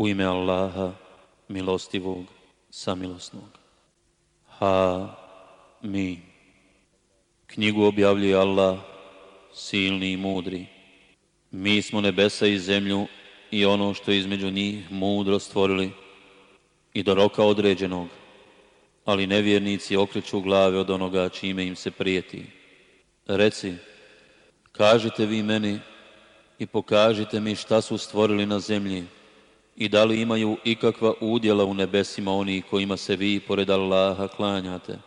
U ime Allaha, milostivog, samilosnog. Ha, mi. Knjigu objavljuje Allah, silni i mudri. Mi smo nebesa i zemlju i ono što je između njih mudro stvorili i do roka određenog, ali nevjernici okreću glave od onoga čime im se prijeti. Reci, kažite vi meni i pokažite mi šta su stvorili na zemlji, i da li imaju ikakva udjela u nebesima oni kojima se vi pored Allaha klanjate.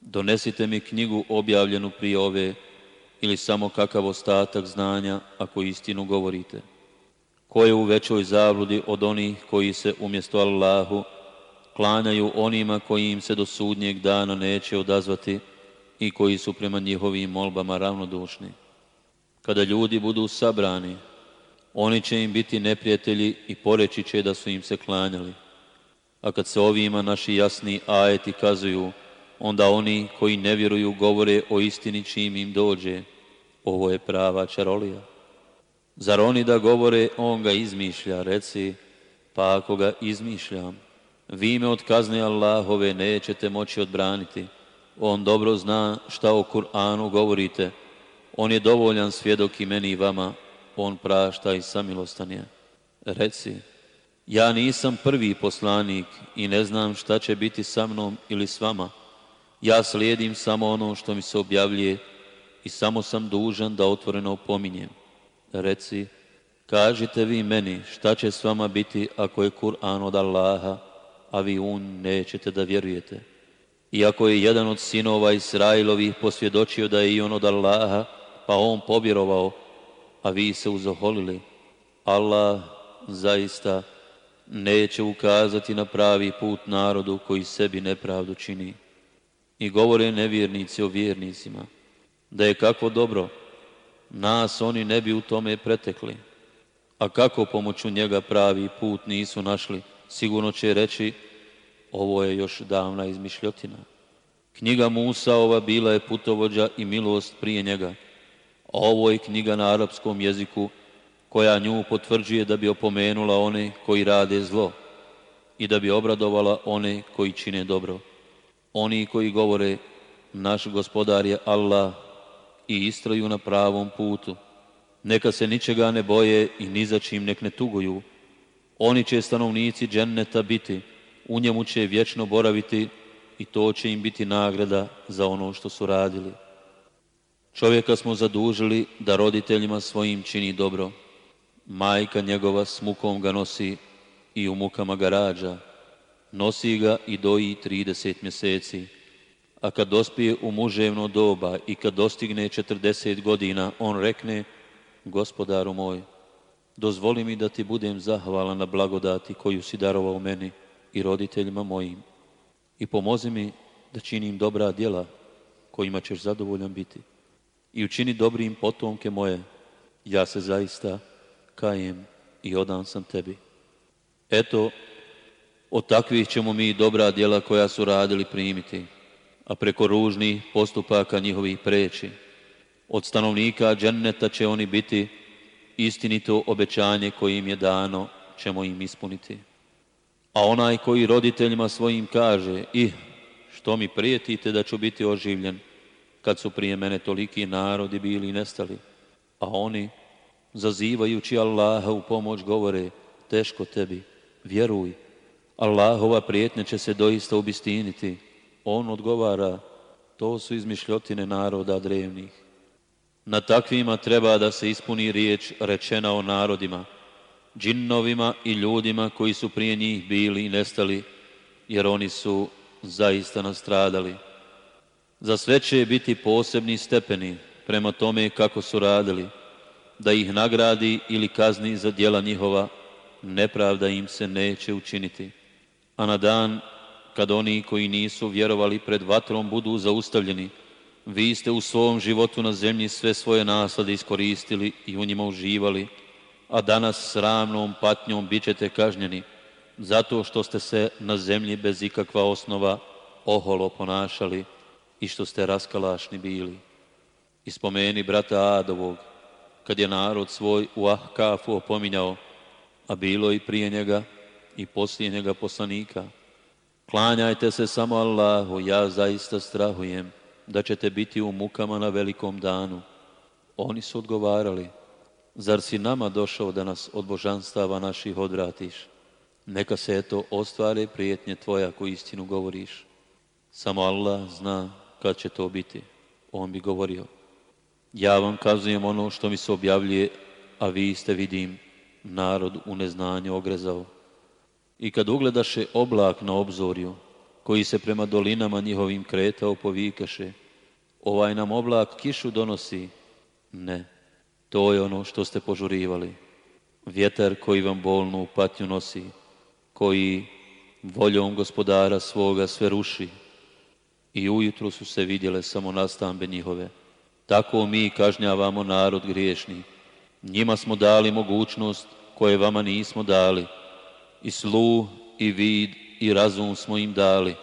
Donesite mi knjigu objavljenu prije ove ili samo kakav ostatak znanja ako istinu govorite. Ko je u većoj zabludi od onih koji se umjesto Allahu klanjaju onima koji im se do sudnjeg dana neće odazvati i koji su prema njihovim molbama ravnodušni. Kada ljudi budu sabrani, oni će im biti neprijatelji i poreći će da su im se klanjali. A kad se ovima naši jasni ajeti kazuju, onda oni koji ne vjeruju govore o istini čim im dođe. Ovo je prava čarolija. Zar oni da govore, on ga izmišlja, reci, pa ako ga izmišljam, vi me od kazne Allahove nećete moći odbraniti. On dobro zna šta o Kur'anu govorite. On je dovoljan svjedok i meni i vama, on prašta i samilostan je. Reci, ja nisam prvi poslanik i ne znam šta će biti sa mnom ili s vama. Ja slijedim samo ono što mi se objavljuje i samo sam dužan da otvoreno opominjem. Reci, kažite vi meni šta će s vama biti ako je Kur'an od Allaha, a vi un nećete da vjerujete. Iako je jedan od sinova Israilovih posvjedočio da je i on od Allaha, pa on pobjerovao, a vi se uzoholili. Allah zaista neće ukazati na pravi put narodu koji sebi nepravdu čini. I govore nevjernici o vjernicima, da je kako dobro, nas oni ne bi u tome pretekli. A kako pomoću njega pravi put nisu našli, sigurno će reći, ovo je još davna izmišljotina. Knjiga Musa bila je putovođa i milost prije njega, a ovo je knjiga na arapskom jeziku koja nju potvrđuje da bi opomenula one koji rade zlo i da bi obradovala one koji čine dobro. Oni koji govore naš gospodar je Allah i istraju na pravom putu. Neka se ničega ne boje i ni za čim nek ne tuguju. Oni će stanovnici dženneta biti, u njemu će vječno boraviti i to će im biti nagrada za ono što su radili. Čovjeka smo zadužili da roditeljima svojim čini dobro. Majka njegova s mukom ga nosi i u mukama ga rađa. Nosi ga i doji 30 mjeseci. A kad dospije u muževno doba i kad dostigne 40 godina, on rekne, gospodaru moj, dozvoli mi da ti budem zahvalan na blagodati koju si darovao meni i roditeljima mojim. I pomozi mi da činim dobra djela kojima ćeš zadovoljan biti i učini dobrim potomke moje, ja se zaista kajem i odam sam tebi. Eto, od takvih ćemo mi dobra djela koja su radili primiti, a preko ružnih postupaka njihovih preći. Od stanovnika dženneta će oni biti, istinito obećanje kojim je dano ćemo im ispuniti. A onaj koji roditeljima svojim kaže, ih, što mi prijetite da ću biti oživljen, kad su prije mene toliki narodi bili nestali, a oni, zazivajući Allaha u pomoć, govore, teško tebi, vjeruj, Allahova prijetnja će se doista ubistiniti. On odgovara, to su izmišljotine naroda drevnih. Na takvima treba da se ispuni riječ rečena o narodima, džinnovima i ljudima koji su prije njih bili i nestali, jer oni su zaista nastradali. Za sve će biti posebni stepeni prema tome kako su radili, da ih nagradi ili kazni za djela njihova, nepravda im se neće učiniti. A na dan kad oni koji nisu vjerovali pred vatrom budu zaustavljeni, vi ste u svom životu na zemlji sve svoje naslade iskoristili i u njima uživali, a danas sramnom patnjom bit ćete kažnjeni, zato što ste se na zemlji bez ikakva osnova oholo ponašali i što ste raskalašni bili. I spomeni brata Adovog, kad je narod svoj u Ahkafu opominjao, a bilo i prije njega i poslije njega poslanika. Klanjajte se samo Allahu, ja zaista strahujem da ćete biti u mukama na velikom danu. Oni su odgovarali, zar si nama došao da nas od božanstava naših odvratiš? Neka se eto ostvare prijetnje tvoja ako istinu govoriš. Samo Allah zna kad će to biti? On bi govorio, ja vam kazujem ono što mi se objavljuje, a vi ste, vidim, narod u neznanju ogrezao. I kad ugledaše oblak na obzorju, koji se prema dolinama njihovim kretao, povikaše, ovaj nam oblak kišu donosi. Ne, to je ono što ste požurivali. Vjetar koji vam bolnu patnju nosi, koji voljom gospodara svoga sve ruši, i ujutro su se vidjele samo nastambe njihove. Tako mi kažnjavamo narod griješni. Njima smo dali mogućnost koje vama nismo dali. I sluh, i vid, i razum smo im dali.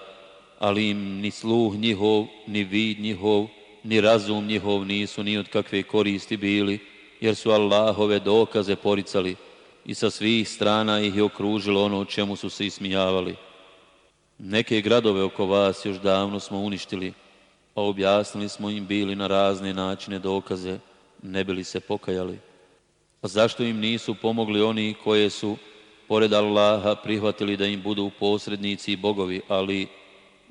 Ali im ni sluh njihov, ni vid njihov, ni razum njihov nisu ni od kakve koristi bili, jer su Allahove dokaze poricali i sa svih strana ih je okružilo ono čemu su se ismijavali. Neke gradove oko vas još davno smo uništili, a objasnili smo im bili na razne načine dokaze, ne bili se pokajali. A zašto im nisu pomogli oni koje su, pored Allaha, prihvatili da im budu posrednici i bogovi, ali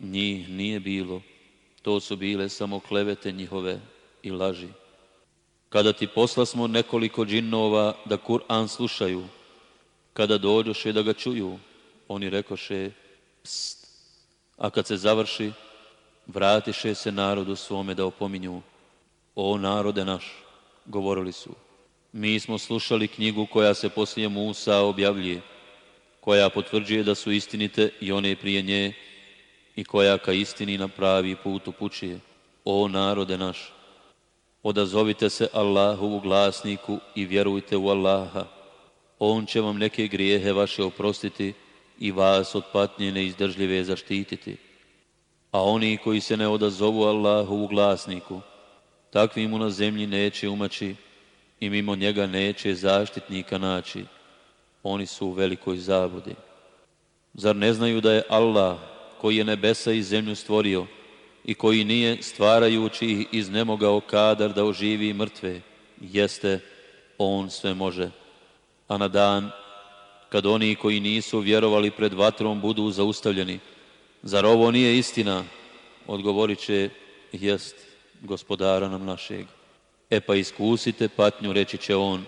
njih nije bilo. To su bile samo klevete njihove i laži. Kada ti posla smo nekoliko džinova da Kur'an slušaju, kada dođoše da ga čuju, oni rekoše, pst, a kad se završi, vratiše se narodu svome da opominju, o narode naš, govorili su, mi smo slušali knjigu koja se poslije Musa objavljuje, koja potvrđuje da su istinite i one prije nje i koja ka istini na pravi put upućuje. O narode naš, odazovite se Allahovu glasniku i vjerujte u Allaha. On će vam neke grijehe vaše oprostiti i vas od patnje neizdržljive zaštititi. A oni koji se ne odazovu Allahu u glasniku, takvi mu na zemlji neće umaći i mimo njega neće zaštitnika naći. Oni su u velikoj zabudi. Zar ne znaju da je Allah koji je nebesa i zemlju stvorio i koji nije stvarajući ih iz nemoga kadar da oživi mrtve, jeste On sve može, a na dan kad oni koji nisu vjerovali pred vatrom budu zaustavljeni. Zar ovo nije istina? Odgovorit će, jest gospodara nam našeg. E pa iskusite patnju, reći će on,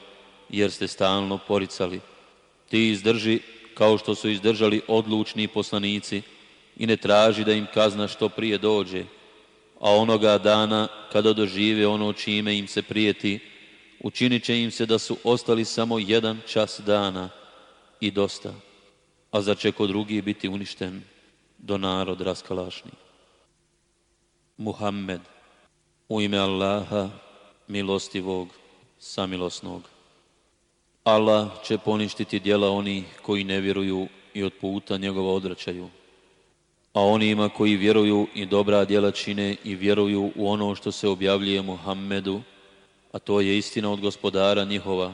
jer ste stalno poricali. Ti izdrži kao što su izdržali odlučni poslanici i ne traži da im kazna što prije dođe, a onoga dana kada dožive ono čime im se prijeti, učinit će im se da su ostali samo jedan čas dana – i dosta, a za će ko drugi biti uništen do narod raskalašni? Muhammed, u ime Allaha, milostivog, samilosnog. Allah će poništiti djela oni koji ne vjeruju i od puta njegova odračaju. A onima koji vjeruju i dobra djela čine i vjeruju u ono što se objavljuje Muhammedu, a to je istina od gospodara njihova,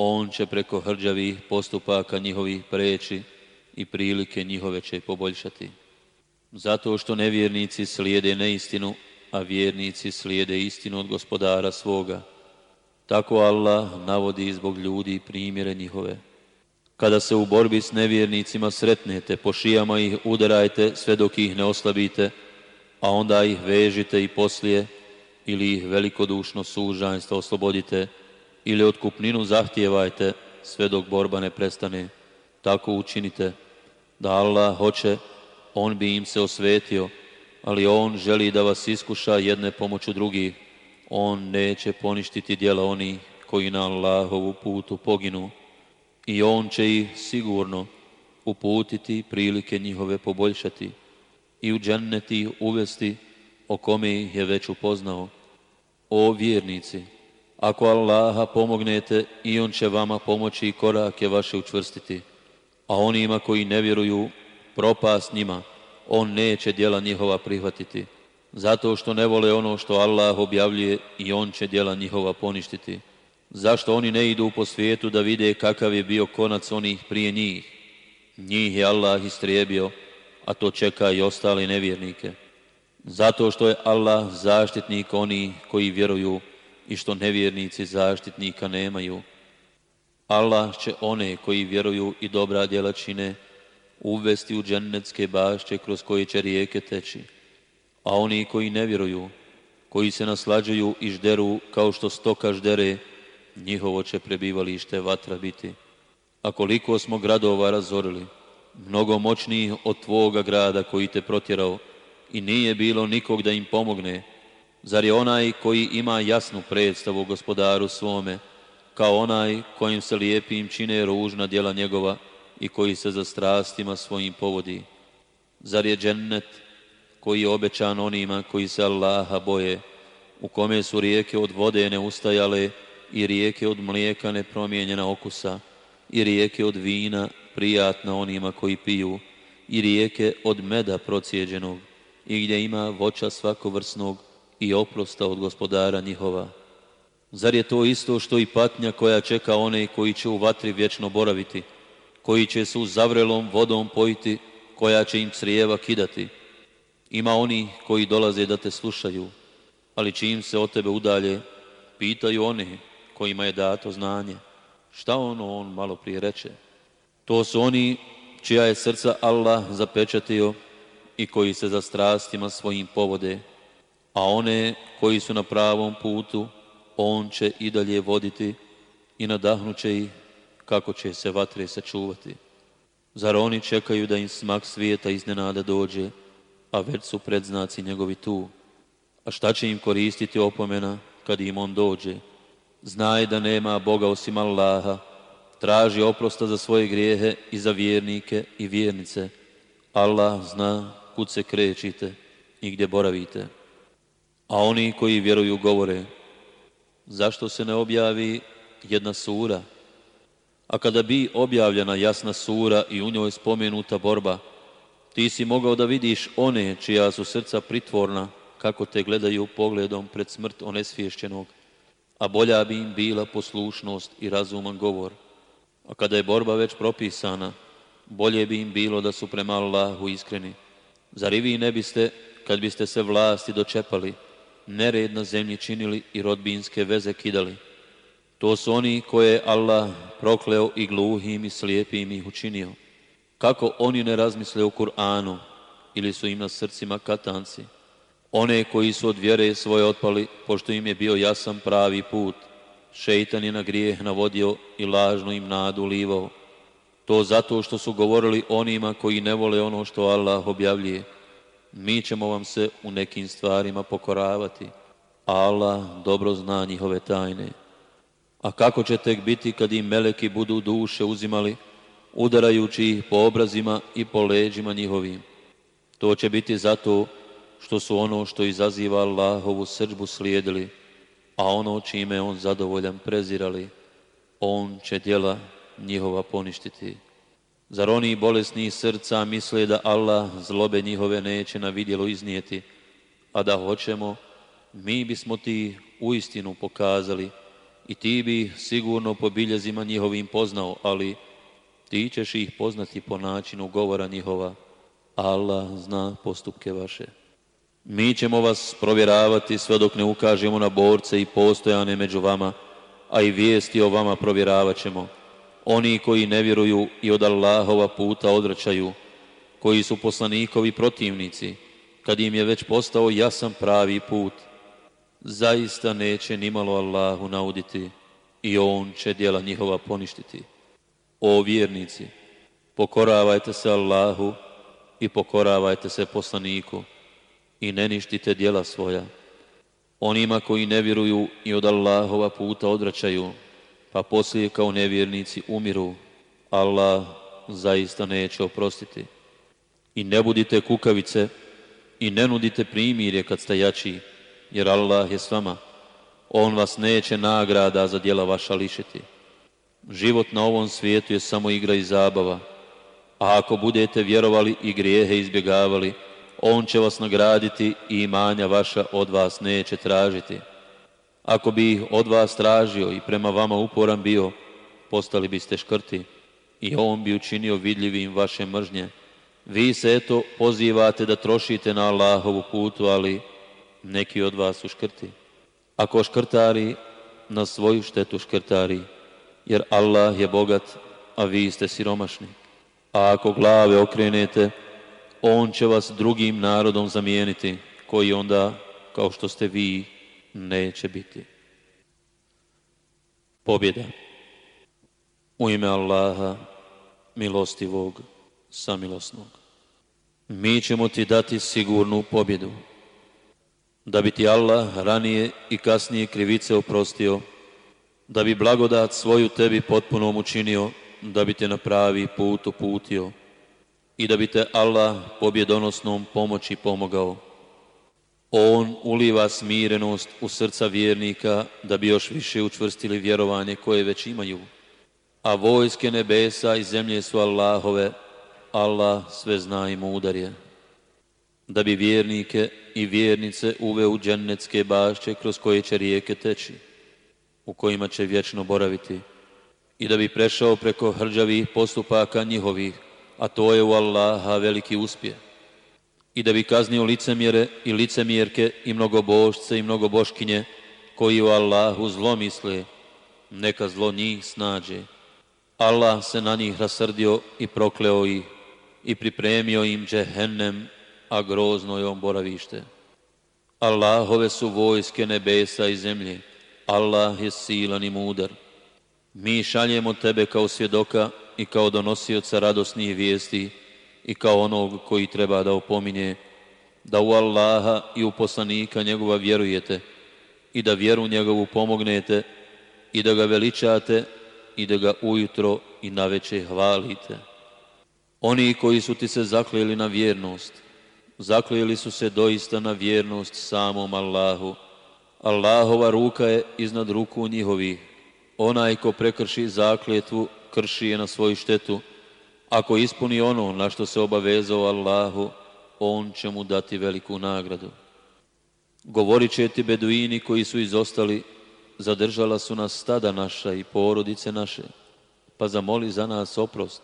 on će preko hrđavih postupaka njihovih preći i prilike njihove će poboljšati. Zato što nevjernici slijede neistinu, a vjernici slijede istinu od gospodara svoga. Tako Allah navodi zbog ljudi primjere njihove. Kada se u borbi s nevjernicima sretnete, po šijama ih udarajte sve dok ih ne oslabite, a onda ih vežite i poslije, ili ih velikodušno sužanjstvo oslobodite, ili otkupninu zahtijevajte sve dok borba ne prestane. Tako učinite da Allah hoće, on bi im se osvetio, ali on želi da vas iskuša jedne pomoću drugih. On neće poništiti djela oni koji na Allahovu putu poginu i on će ih sigurno uputiti prilike njihove poboljšati i u dženneti uvesti o kome ih je već upoznao. O vjernici! Ako Allaha pomognete, i On će vama pomoći i korake vaše učvrstiti. A onima koji ne vjeruju, propast njima, On neće djela njihova prihvatiti. Zato što ne vole ono što Allah objavljuje i On će djela njihova poništiti. Zašto oni ne idu po svijetu da vide kakav je bio konac onih prije njih? Njih je Allah istrijebio, a to čeka i ostale nevjernike. Zato što je Allah zaštitnik onih koji vjeruju, i što nevjernici zaštitnika nemaju. Allah će one koji vjeruju i dobra djela čine uvesti u džennetske bašće kroz koje će rijeke teći. A oni koji ne vjeruju, koji se naslađuju i žderu kao što stoka ždere, njihovo će prebivalište vatra biti. A koliko smo gradova razorili, mnogo moćnijih od tvoga grada koji te protjerao, i nije bilo nikog da im pomogne, Zar je onaj koji ima jasnu predstavu gospodaru svome, kao onaj kojim se lijepim čine ružna djela njegova i koji se za strastima svojim povodi? Zar je džennet koji je obećan onima koji se Allaha boje, u kome su rijeke od vode neustajale i rijeke od mlijeka nepromijenjena okusa i rijeke od vina prijatna onima koji piju i rijeke od meda procijeđenog i gdje ima voća svakovrsnog i oprosta od gospodara njihova. Zar je to isto što i patnja koja čeka one koji će u vatri vječno boraviti, koji će se uz zavrelom vodom pojiti, koja će im crijeva kidati? Ima oni koji dolaze da te slušaju, ali čim se od tebe udalje, pitaju one kojima je dato znanje. Šta ono on malo prije reče? To su oni čija je srca Allah zapečatio i koji se za strastima svojim povode a one koji su na pravom putu, on će i dalje voditi i nadahnut će ih kako će se vatre sačuvati. Zar oni čekaju da im smak svijeta iznenada dođe, a već su predznaci njegovi tu? A šta će im koristiti opomena kad im on dođe? Znaj da nema Boga osim Allaha, traži oprosta za svoje grijehe i za vjernike i vjernice. Allah zna kud se krećite i gdje boravite. A oni koji vjeruju govore, zašto se ne objavi jedna sura? A kada bi objavljena jasna sura i u njoj spomenuta borba, ti si mogao da vidiš one čija su srca pritvorna, kako te gledaju pogledom pred smrt onesvješćenog, a bolja bi im bila poslušnost i razuman govor. A kada je borba već propisana, bolje bi im bilo da su prema Allahu iskreni. Zar i vi ne biste, kad biste se vlasti dočepali, nered na zemlji činili i rodbinske veze kidali. To su oni koje je Allah prokleo i gluhim i slijepim ih učinio. Kako oni ne razmisle o Kur'anu ili su im na srcima katanci? One koji su od vjere svoje otpali, pošto im je bio jasan pravi put, šeitan je na grijeh navodio i lažno im nadu livao. To zato što su govorili onima koji ne vole ono što Allah objavljuje mi ćemo vam se u nekim stvarima pokoravati. Allah dobro zna njihove tajne. A kako će tek biti kad im meleki budu duše uzimali, udarajući ih po obrazima i po leđima njihovim? To će biti zato što su ono što izaziva Allahovu srđbu slijedili, a ono čime on zadovoljan prezirali, on će djela njihova poništiti. Zar oni bolesni srca misle da Allah zlobe njihove neće na vidjelo iznijeti, a da hoćemo, mi bismo ti uistinu pokazali i ti bi sigurno po biljezima njihovim poznao, ali ti ćeš ih poznati po načinu govora njihova. Allah zna postupke vaše. Mi ćemo vas provjeravati sve dok ne ukažemo na borce i postojane među vama, a i vijesti o vama provjeravat ćemo. Oni koji ne vjeruju i od Allahova puta odračaju, koji su poslanikovi protivnici, kad im je već postao jasan pravi put, zaista neće nimalo Allahu nauditi i On će djela njihova poništiti. O vjernici, pokoravajte se Allahu i pokoravajte se poslaniku i ne ništite djela svoja. Onima koji ne vjeruju i od Allahova puta odračaju, pa poslije kao nevjernici umiru, Allah zaista neće oprostiti. I ne budite kukavice i ne nudite primirje kad ste jači, jer Allah je s vama. On vas neće nagrada za djela vaša lišiti. Život na ovom svijetu je samo igra i zabava, a ako budete vjerovali i grijehe izbjegavali, On će vas nagraditi i imanja vaša od vas neće tražiti. Ako bi od vas tražio i prema vama uporan bio, postali biste škrti i on bi učinio vidljivim vaše mržnje. Vi se eto pozivate da trošite na Allahovu putu, ali neki od vas su škrti. Ako škrtari, na svoju štetu škrtari, jer Allah je bogat, a vi ste siromašni. A ako glave okrenete, on će vas drugim narodom zamijeniti, koji onda, kao što ste vi, neće biti. Pobjeda u ime Allaha, milostivog, samilosnog. Mi ćemo ti dati sigurnu pobjedu, da bi ti Allah ranije i kasnije krivice oprostio, da bi blagodat svoju tebi potpunom učinio, da bi te na pravi put uputio i da bi te Allah pobjedonosnom pomoći pomogao on uliva smirenost u srca vjernika da bi još više učvrstili vjerovanje koje već imaju. A vojske nebesa i zemlje su Allahove, Allah sve zna i mudar je. Da bi vjernike i vjernice uve u džennetske bašće kroz koje će rijeke teći, u kojima će vječno boraviti, i da bi prešao preko hrđavih postupaka njihovih, a to je u Allaha veliki uspjeh i da bi kaznio licemjere i licemjerke i božce i mnogoboškinje koji u Allahu zlo misle, neka zlo njih snađe. Allah se na njih rasrdio i prokleo ih i pripremio im džehennem, a grozno je on boravište. Allahove su vojske nebesa i zemlje. Allah je silan i mudar. Mi šaljemo tebe kao svjedoka i kao donosioca radosnih vijesti, i kao onog koji treba da opominje da u Allaha i u poslanika njegova vjerujete i da vjeru njegovu pomognete i da ga veličate i da ga ujutro i naveče hvalite. Oni koji su ti se zakleli na vjernost, zakleli su se doista na vjernost samom Allahu. Allahova ruka je iznad ruku njihovih. Onaj ko prekrši zakljetvu, krši je na svoju štetu, ako ispuni ono na što se obavezao Allahu, on će mu dati veliku nagradu. Govorit će ti beduini koji su izostali, zadržala su nas stada naša i porodice naše, pa zamoli za nas oprost.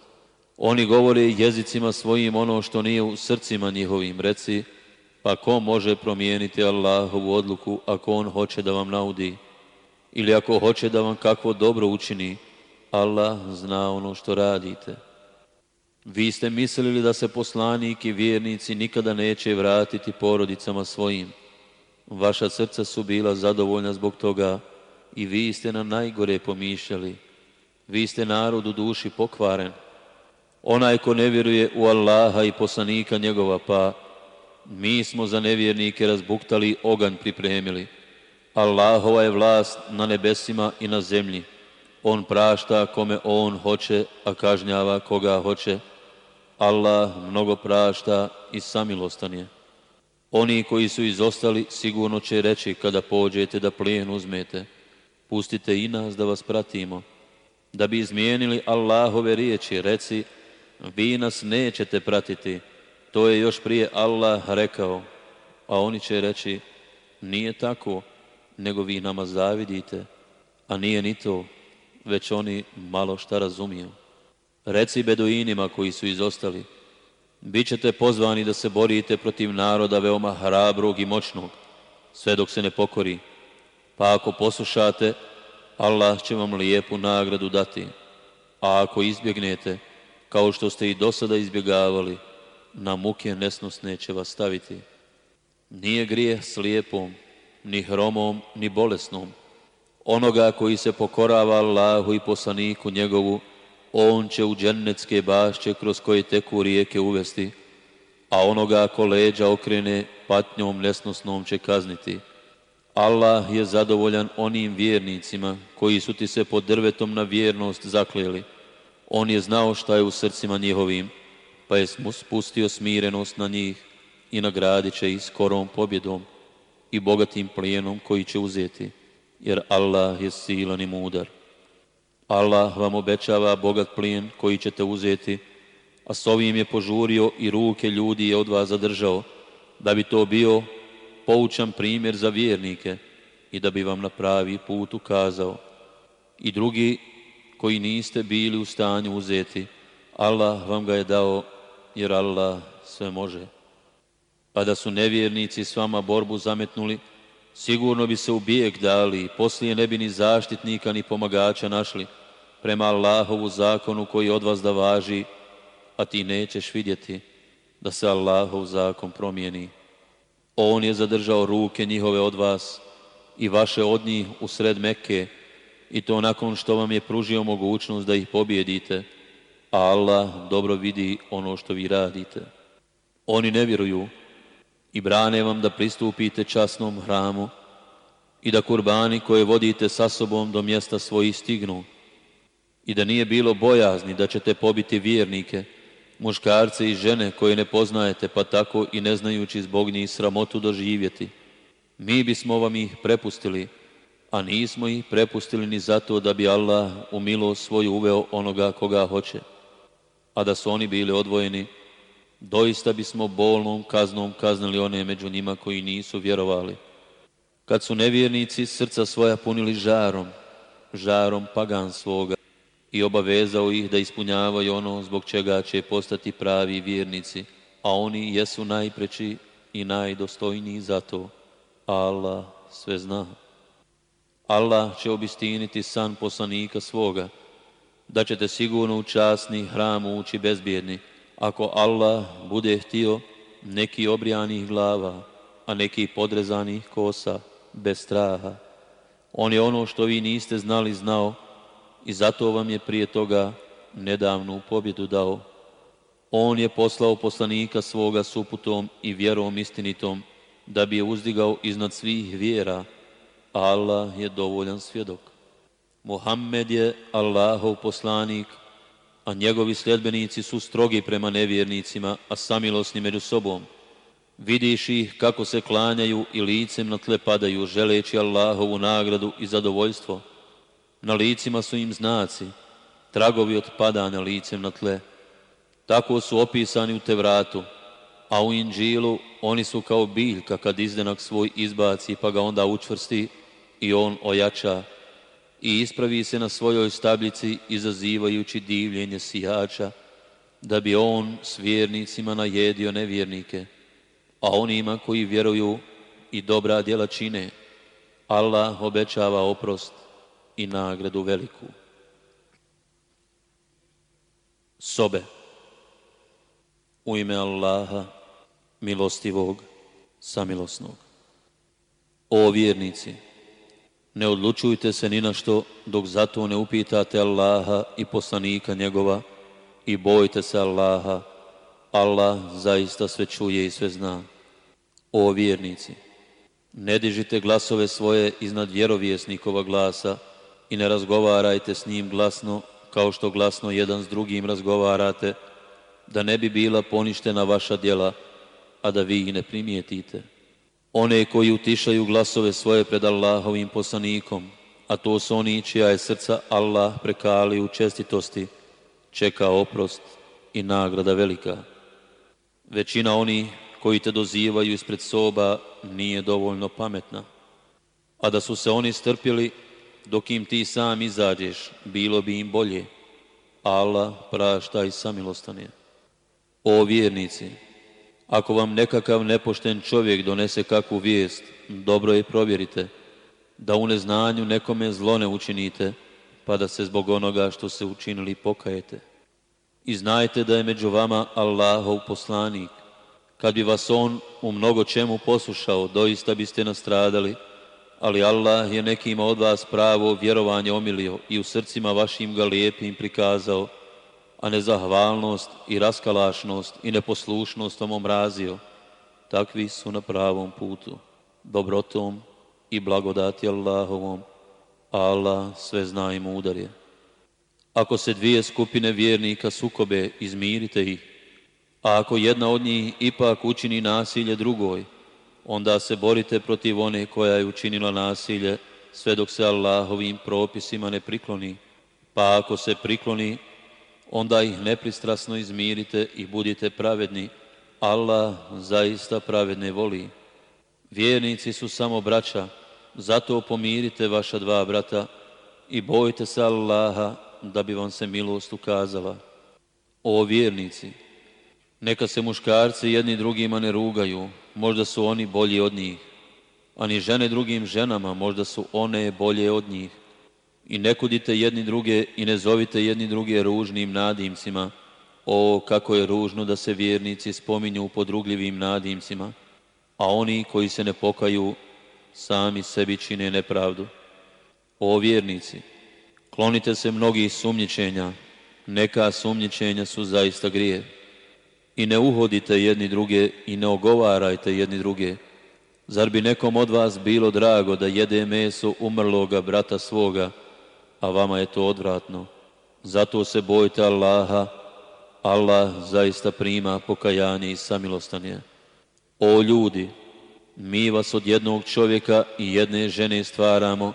Oni govore jezicima svojim ono što nije u srcima njihovim, reci, pa ko može promijeniti Allahovu odluku ako on hoće da vam naudi? Ili ako hoće da vam kakvo dobro učini, Allah zna ono što radite. Vi ste mislili da se poslanik i vjernici nikada neće vratiti porodicama svojim. Vaša srca su bila zadovoljna zbog toga i vi ste na najgore pomišljali. Vi ste narod u duši pokvaren. Onaj ko ne vjeruje u Allaha i poslanika njegova, pa mi smo za nevjernike razbuktali oganj pripremili. Allahova je vlast na nebesima i na zemlji. On prašta kome on hoće, a kažnjava koga hoće. Allah mnogo prašta i samilostan je. Oni koji su izostali sigurno će reći kada pođete da plijen uzmete. Pustite i nas da vas pratimo. Da bi izmijenili Allahove riječi, reci, vi nas nećete pratiti. To je još prije Allah rekao. A oni će reći, nije tako, nego vi nama zavidite. A nije ni to, već oni malo šta razumiju. Reci beduinima koji su izostali, bit ćete pozvani da se borite protiv naroda veoma hrabrog i moćnog, sve dok se ne pokori. Pa ako poslušate, Allah će vam lijepu nagradu dati. A ako izbjegnete, kao što ste i do sada izbjegavali, na muke nesnosne će vas staviti. Nije grijeh slijepom, ni hromom, ni bolesnom. Onoga koji se pokorava Allahu i poslaniku njegovu, on će u džennetske bašće kroz koje teku rijeke uvesti, a onoga ako leđa okrene patnjom nesnosnom će kazniti. Allah je zadovoljan onim vjernicima koji su ti se pod drvetom na vjernost zakleli. On je znao šta je u srcima njihovim, pa je spustio smirenost na njih i nagradit će ih skorom pobjedom i bogatim plijenom koji će uzeti, jer Allah je silan i mudar. Allah vam obećava bogat plijen koji ćete uzeti, a s ovim je požurio i ruke ljudi je od vas zadržao, da bi to bio poučan primjer za vjernike i da bi vam na pravi put ukazao. I drugi koji niste bili u stanju uzeti, Allah vam ga je dao jer Allah sve može. Pa da su nevjernici s vama borbu zametnuli, Sigurno bi se u bijeg dali i poslije ne bi ni zaštitnika ni pomagača našli prema Allahovu zakonu koji od vas da važi, a ti nećeš vidjeti da se Allahov zakon promijeni. On je zadržao ruke njihove od vas i vaše od njih u sred meke i to nakon što vam je pružio mogućnost da ih pobjedite, a Allah dobro vidi ono što vi radite. Oni ne vjeruju, i brane vam da pristupite časnom hramu i da kurbani koje vodite sa sobom do mjesta svojih stignu i da nije bilo bojazni da ćete pobiti vjernike, muškarce i žene koje ne poznajete pa tako i ne znajući zbog njih sramotu doživjeti. Mi bismo vam ih prepustili, a nismo ih prepustili ni zato da bi Allah u milost svoju uveo onoga koga hoće, a da su oni bili odvojeni Doista bismo bolnom kaznom kaznili one među njima koji nisu vjerovali. Kad su nevjernici srca svoja punili žarom, žarom pagan svoga, i obavezao ih da ispunjavaju ono zbog čega će postati pravi vjernici, a oni jesu najpreći i najdostojniji za to. Allah sve zna. Allah će obistiniti san poslanika svoga, da ćete sigurno u časni hram ući bezbjedni, ako Allah bude htio neki obrijanih glava, a neki podrezanih kosa bez straha. On je ono što vi niste znali znao i zato vam je prije toga nedavnu pobjedu dao. On je poslao poslanika svoga suputom i vjerom istinitom, da bi je uzdigao iznad svih vjera. Allah je dovoljan svjedok. Muhammed je Allahov poslanik, a njegovi sljedbenici su strogi prema nevjernicima, a samilosni među sobom. Vidiš ih kako se klanjaju i licem na tle padaju, želeći Allahovu nagradu i zadovoljstvo. Na licima su im znaci, tragovi od padanja licem na tle. Tako su opisani u Tevratu, a u Inđilu oni su kao biljka kad izdenak svoj izbaci pa ga onda učvrsti i on ojača i ispravi se na svojoj stabljici izazivajući divljenje sijača, da bi on s vjernicima najedio nevjernike, a onima koji vjeruju i dobra djela čine, Allah obećava oprost i nagradu veliku. Sobe U ime Allaha, milostivog, samilosnog. O vjernici! Ne odlučujte se ni na što dok zato ne upitate Allaha i poslanika njegova i bojte se Allaha. Allah zaista sve čuje i sve zna. O vjernici, ne dižite glasove svoje iznad vjerovjesnikova glasa i ne razgovarajte s njim glasno kao što glasno jedan s drugim razgovarate, da ne bi bila poništena vaša djela, a da vi ih ne primijetite one koji utišaju glasove svoje pred Allahovim poslanikom, a to su oni čija je srca Allah prekali u čestitosti, čeka oprost i nagrada velika. Većina oni koji te dozivaju ispred soba nije dovoljno pametna, a da su se oni strpili dok im ti sam izađeš, bilo bi im bolje. Allah prašta i samilostan O vjernici, ako vam nekakav nepošten čovjek donese kakvu vijest, dobro je provjerite, da u neznanju nekome zlo ne učinite, pa da se zbog onoga što se učinili pokajete. I znajte da je među vama Allahov poslanik. Kad bi vas on u mnogo čemu poslušao, doista biste nastradali, ali Allah je nekima od vas pravo vjerovanje omilio i u srcima vašim ga lijepim prikazao, a nezahvalnost i raskalašnost i neposlušnost vam omrazio. Takvi su na pravom putu, dobrotom i blagodati Allahovom. Allah sve zna i mudar je. Ako se dvije skupine vjernika sukobe, izmirite ih. A ako jedna od njih ipak učini nasilje drugoj, onda se borite protiv one koja je učinila nasilje, sve dok se Allahovim propisima ne prikloni. Pa ako se prikloni, onda ih nepristrasno izmirite i budite pravedni. Allah zaista pravedne voli. Vjernici su samo braća, zato pomirite vaša dva brata i bojite se Allaha da bi vam se milost ukazala. O vjernici, neka se muškarci jedni drugima ne rugaju, možda su oni bolji od njih, a ni žene drugim ženama, možda su one bolje od njih. I ne kudite jedni druge i ne zovite jedni druge ružnim nadimcima. O, kako je ružno da se vjernici spominju u podrugljivim nadimcima, a oni koji se ne pokaju sami sebi čine nepravdu. O vjernici, klonite se mnogih sumnjičenja, neka sumnjičenja su zaista grije. I ne uhodite jedni druge i ne ogovarajte jedni druge. Zar bi nekom od vas bilo drago da jede meso umrloga brata svoga, a vama je to odvratno. Zato se bojite Allaha, Allah zaista prima pokajanje i samilostanje. O ljudi, mi vas od jednog čovjeka i jedne žene stvaramo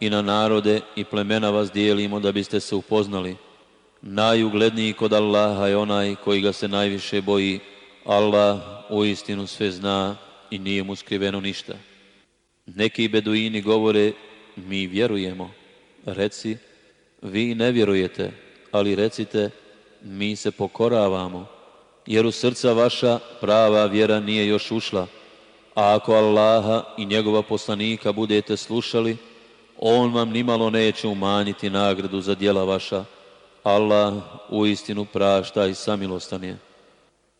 i na narode i plemena vas dijelimo da biste se upoznali. Najugledniji kod Allaha je onaj koji ga se najviše boji. Allah u istinu sve zna i nije mu skriveno ništa. Neki beduini govore, mi vjerujemo reci, vi ne vjerujete, ali recite, mi se pokoravamo, jer u srca vaša prava vjera nije još ušla. A ako Allaha i njegova poslanika budete slušali, on vam nimalo neće umanjiti nagradu za djela vaša. Allah u istinu prašta i samilostan je.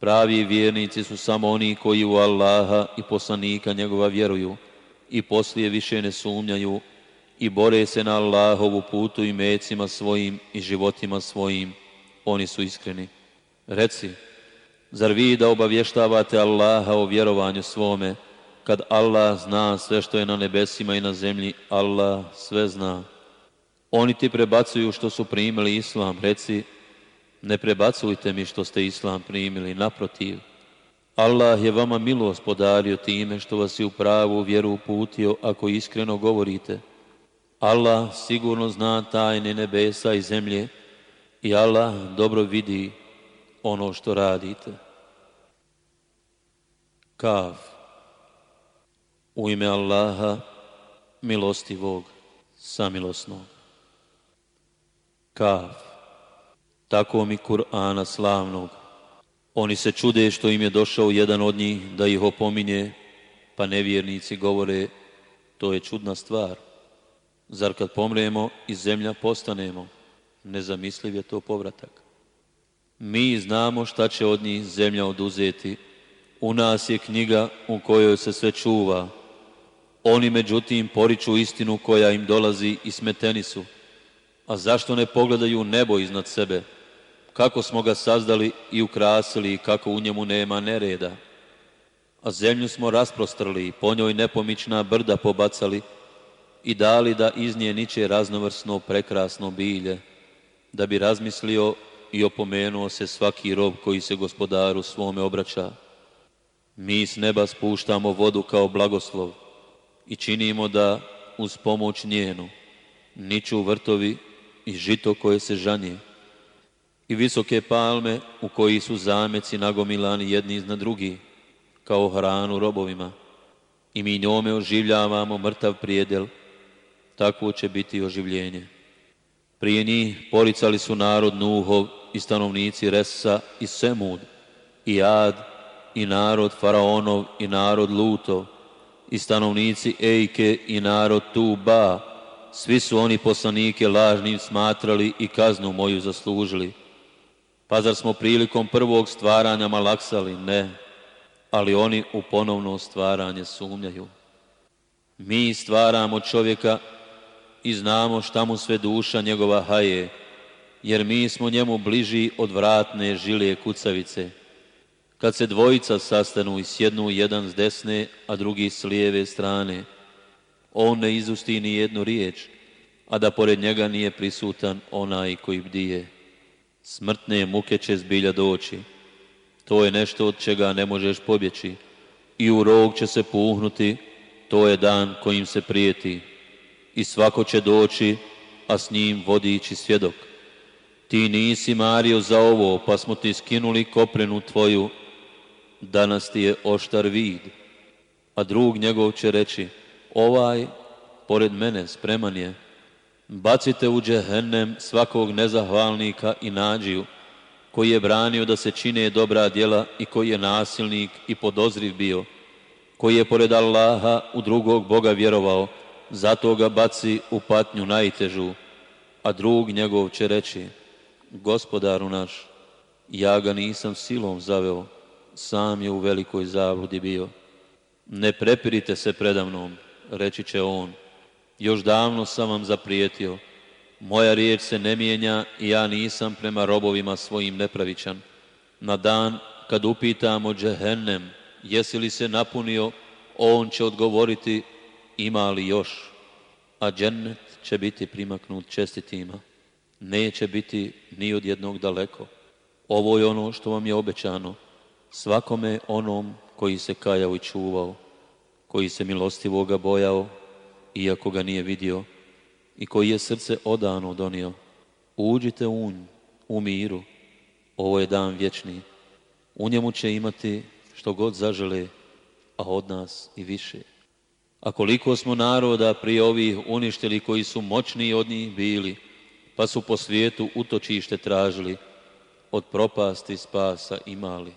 Pravi vjernici su samo oni koji u Allaha i poslanika njegova vjeruju i poslije više ne sumnjaju i bore se na Allahovu putu i mecima svojim i životima svojim. Oni su iskreni. Reci, zar vi da obavještavate Allaha o vjerovanju svome, kad Allah zna sve što je na nebesima i na zemlji, Allah sve zna. Oni ti prebacuju što su primili Islam, reci, ne prebacujte mi što ste Islam primili, naprotiv. Allah je vama milost podario time što vas je u pravu vjeru uputio ako iskreno govorite. Allah sigurno zna tajne nebesa i zemlje i Allah dobro vidi ono što radite. Kav U ime Allaha milostivog, samilosnog. Kav Tako mi Kur'ana slavnog. Oni se čude što im je došao jedan od njih da ih opominje, pa nevjernici govore, to je čudna stvar. Zar kad pomrijemo i zemlja postanemo, nezamisliv je to povratak. Mi znamo šta će od njih zemlja oduzeti. U nas je knjiga u kojoj se sve čuva. Oni međutim poriču istinu koja im dolazi i smeteni su. A zašto ne pogledaju nebo iznad sebe? Kako smo ga sazdali i ukrasili i kako u njemu nema nereda? A zemlju smo rasprostrali, i po njoj nepomična brda pobacali – i dali da iz nje niče raznovrsno prekrasno bilje, da bi razmislio i opomenuo se svaki rob koji se gospodaru svome obraća. Mi s neba spuštamo vodu kao blagoslov i činimo da uz pomoć njenu niču vrtovi i žito koje se žanje i visoke palme u koji su zameci nagomilani jedni iznad drugi kao hranu robovima i mi njome oživljavamo mrtav prijedel takvo će biti oživljenje. Prije njih poricali su narod Nuhov i stanovnici Resa i Semud, i Ad, i narod Faraonov, i narod Lutov, i stanovnici Ejke, i narod Tuba, svi su oni poslanike lažnim smatrali i kaznu moju zaslužili. Pa zar smo prilikom prvog stvaranja malaksali? Ne. Ali oni u ponovno stvaranje sumnjaju. Mi stvaramo čovjeka i znamo šta mu sve duša njegova haje, jer mi smo njemu bliži od vratne žilije kucavice. Kad se dvojica sastanu i sjednu jedan s desne, a drugi s lijeve strane, on ne izusti ni jednu riječ, a da pored njega nije prisutan onaj koji bdije. Smrtne muke će zbilja doći. To je nešto od čega ne možeš pobjeći. I u rog će se puhnuti, to je dan kojim se prijeti i svako će doći, a s njim vodići svjedok. Ti nisi mario za ovo, pa smo ti skinuli koprenu tvoju, danas ti je oštar vid. A drug njegov će reći, ovaj, pored mene, spreman je. Bacite u džehennem svakog nezahvalnika i nađiju, koji je branio da se čine dobra djela i koji je nasilnik i podozriv bio, koji je pored Allaha u drugog Boga vjerovao, zato ga baci u patnju najtežu, a drug njegov će reći, gospodaru naš, ja ga nisam silom zaveo, sam je u velikoj zavodi bio. Ne prepirite se predavnom, reći će on, još davno sam vam zaprijetio, moja riječ se ne mijenja i ja nisam prema robovima svojim nepravičan. Na dan kad upitamo džehennem, jesi li se napunio, on će odgovoriti, ima li još, a džennet će biti primaknut čestitima. Neće biti ni od jednog daleko. Ovo je ono što vam je obećano, svakome onom koji se kajao i čuvao, koji se milostivoga bojao, iako ga nije vidio, i koji je srce odano donio. Uđite u u miru, ovo je dan vječni. U njemu će imati što god zažele, a od nas i više. A koliko smo naroda prije ovih uništili koji su moćniji od njih bili, pa su po svijetu utočište tražili, od propasti spasa imali.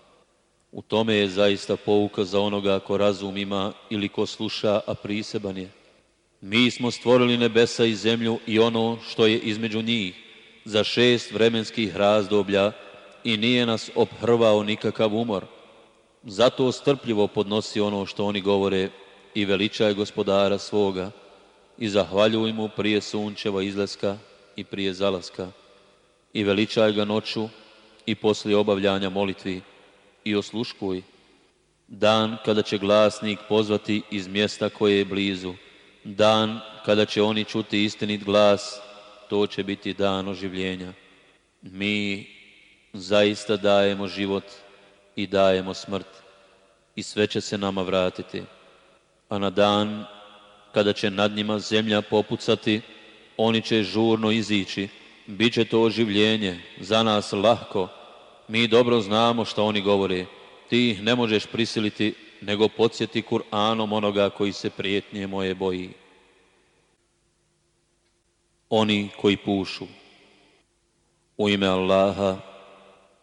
U tome je zaista pouka za onoga ko razum ima ili ko sluša, a priseban je. Mi smo stvorili nebesa i zemlju i ono što je između njih za šest vremenskih razdoblja i nije nas obhrvao nikakav umor. Zato strpljivo podnosi ono što oni govore i veličaj gospodara svoga i zahvaljuj mu prije sunčeva izlaska i prije zalaska i veličaj ga noću i poslije obavljanja molitvi i osluškuj dan kada će glasnik pozvati iz mjesta koje je blizu dan kada će oni čuti istinit glas to će biti dan oživljenja mi zaista dajemo život i dajemo smrt i sve će se nama vratiti a na dan kada će nad njima zemlja popucati, oni će žurno izići, bit će to oživljenje, za nas lahko, mi dobro znamo što oni govore, ti ih ne možeš prisiliti, nego podsjeti Kur'anom onoga koji se prijetnje moje boji. Oni koji pušu, u ime Allaha,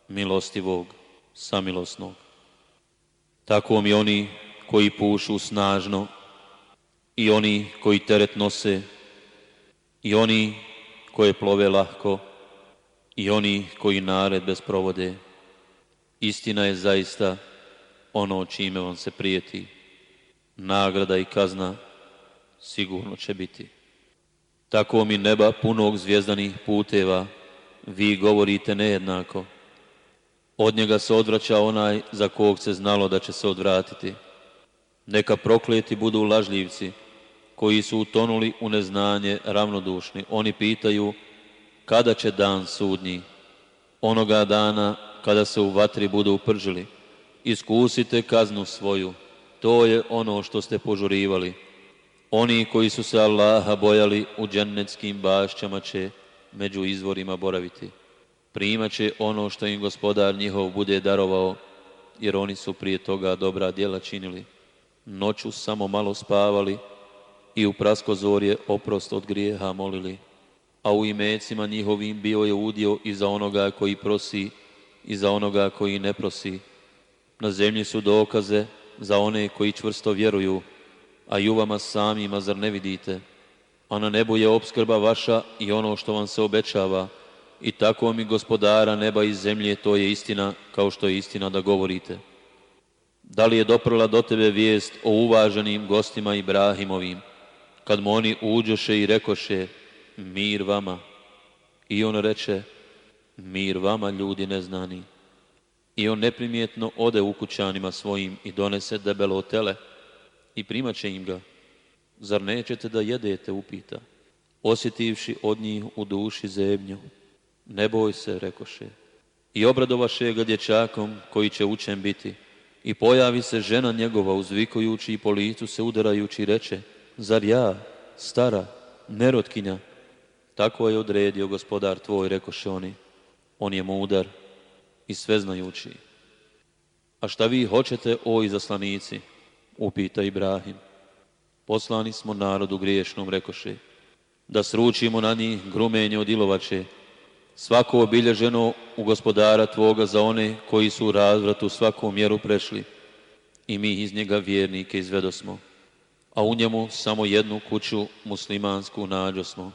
milostivog, samilosnog. Tako mi oni koji pušu snažno i oni koji teret nose i oni koje plove lahko i oni koji nared bez provode. Istina je zaista ono čime vam se prijeti. Nagrada i kazna sigurno će biti. Tako mi neba punog zvijezdanih puteva, vi govorite nejednako. Od njega se odvraća onaj za kog se znalo da će se odvratiti. Neka prokleti budu lažljivci, koji su utonuli u neznanje ravnodušni. Oni pitaju kada će dan sudnji, onoga dana kada se u vatri budu upržili. Iskusite kaznu svoju, to je ono što ste požurivali. Oni koji su se Allaha bojali u džennetskim bašćama će među izvorima boraviti. Primaće ono što im gospodar njihov bude darovao, jer oni su prije toga dobra djela činili noću samo malo spavali i u praskozorje oprost od grijeha molili, a u imecima njihovim bio je udio i za onoga koji prosi i za onoga koji ne prosi. Na zemlji su dokaze za one koji čvrsto vjeruju, a i u vama samima zar ne vidite? A na nebu je obskrba vaša i ono što vam se obećava, i tako mi gospodara neba i zemlje, to je istina kao što je istina da govorite. Da li je doprla do tebe vijest o uvaženim gostima Ibrahimovim, kad mu oni uđoše i rekoše, mir vama. I on reče, mir vama, ljudi neznani. I on neprimjetno ode u kućanima svojim i donese debelo tele i primaće im ga. Zar nećete da jedete, upita. Osjetivši od njih u duši zebnju. ne boj se, rekoše. I obradovaše ga dječakom koji će učen biti i pojavi se žena njegova uzvikujući i po licu se udarajući reče, zar ja, stara, nerotkinja? Tako je odredio gospodar tvoj, rekoše oni. On je mudar i sveznajući. A šta vi hoćete, o izaslanici? Upita Ibrahim. Poslani smo narodu griješnom, rekoše, da sručimo na njih grumenje od ilovače, svako obilježeno u gospodara Tvoga za one koji su u razvratu svaku mjeru prešli i mi iz njega vjernike smo a u njemu samo jednu kuću muslimansku smo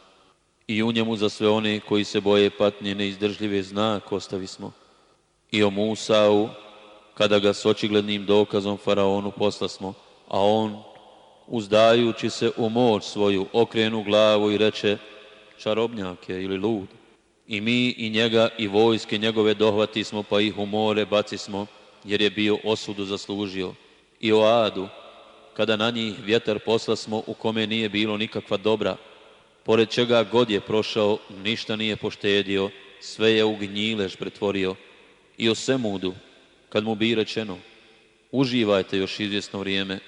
i u njemu za sve one koji se boje patnje neizdržljive znak smo i o Musau kada ga s očiglednim dokazom Faraonu posla smo a on uzdajući se u moć svoju okrenu glavu i reče čarobnjake ili lud. I mi i njega i vojske njegove dohvati smo, pa ih u more baci smo, jer je bio osudu zaslužio. I o adu, kada na njih vjetar posla smo, u kome nije bilo nikakva dobra, pored čega god je prošao, ništa nije poštedio, sve je u gnjilež pretvorio. I o Semudu, kad mu bi rečeno, uživajte još izvjesno vrijeme,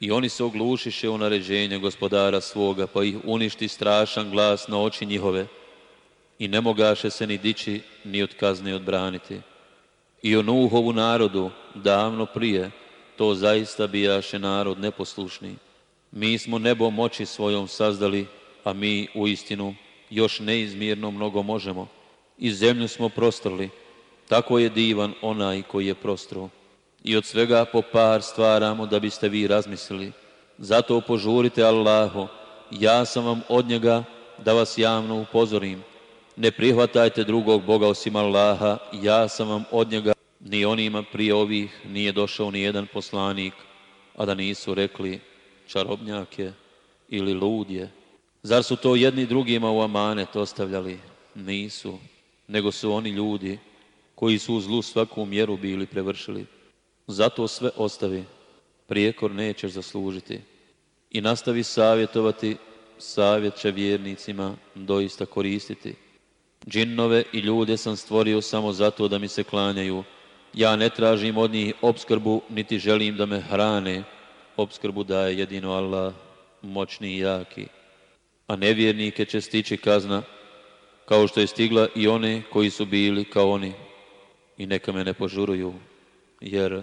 i oni se oglušiše u naređenje gospodara svoga, pa ih uništi strašan glas na oči njihove, i ne mogaše se ni dići, ni od kazne odbraniti. I o Nuhovu narodu, davno prije, to zaista bijaše narod neposlušni. Mi smo nebo moći svojom sazdali, a mi, u istinu, još neizmjerno mnogo možemo. I zemlju smo prostrli, tako je divan onaj koji je prostro. I od svega po par stvaramo da biste vi razmislili. Zato požurite Allaho, ja sam vam od njega da vas javno upozorim ne prihvatajte drugog Boga osim Allaha, ja sam vam od njega, ni onima prije ovih nije došao ni jedan poslanik, a da nisu rekli čarobnjake ili ludje. Zar su to jedni drugima u amanet ostavljali? Nisu, nego su oni ljudi koji su u zlu svaku mjeru bili prevršili. Zato sve ostavi, prijekor nećeš zaslužiti. I nastavi savjetovati, savjet će vjernicima doista koristiti. Džinnove i ljude sam stvorio samo zato da mi se klanjaju. Ja ne tražim od njih obskrbu, niti želim da me hrane. Opskrbu daje jedino Allah, moćni i jaki. A nevjernike će stići kazna, kao što je stigla i one koji su bili kao oni. I neka me ne požuruju, jer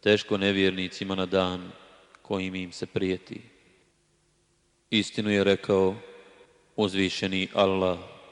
teško nevjernicima na dan kojim im se prijeti. Istinu je rekao uzvišeni Allah.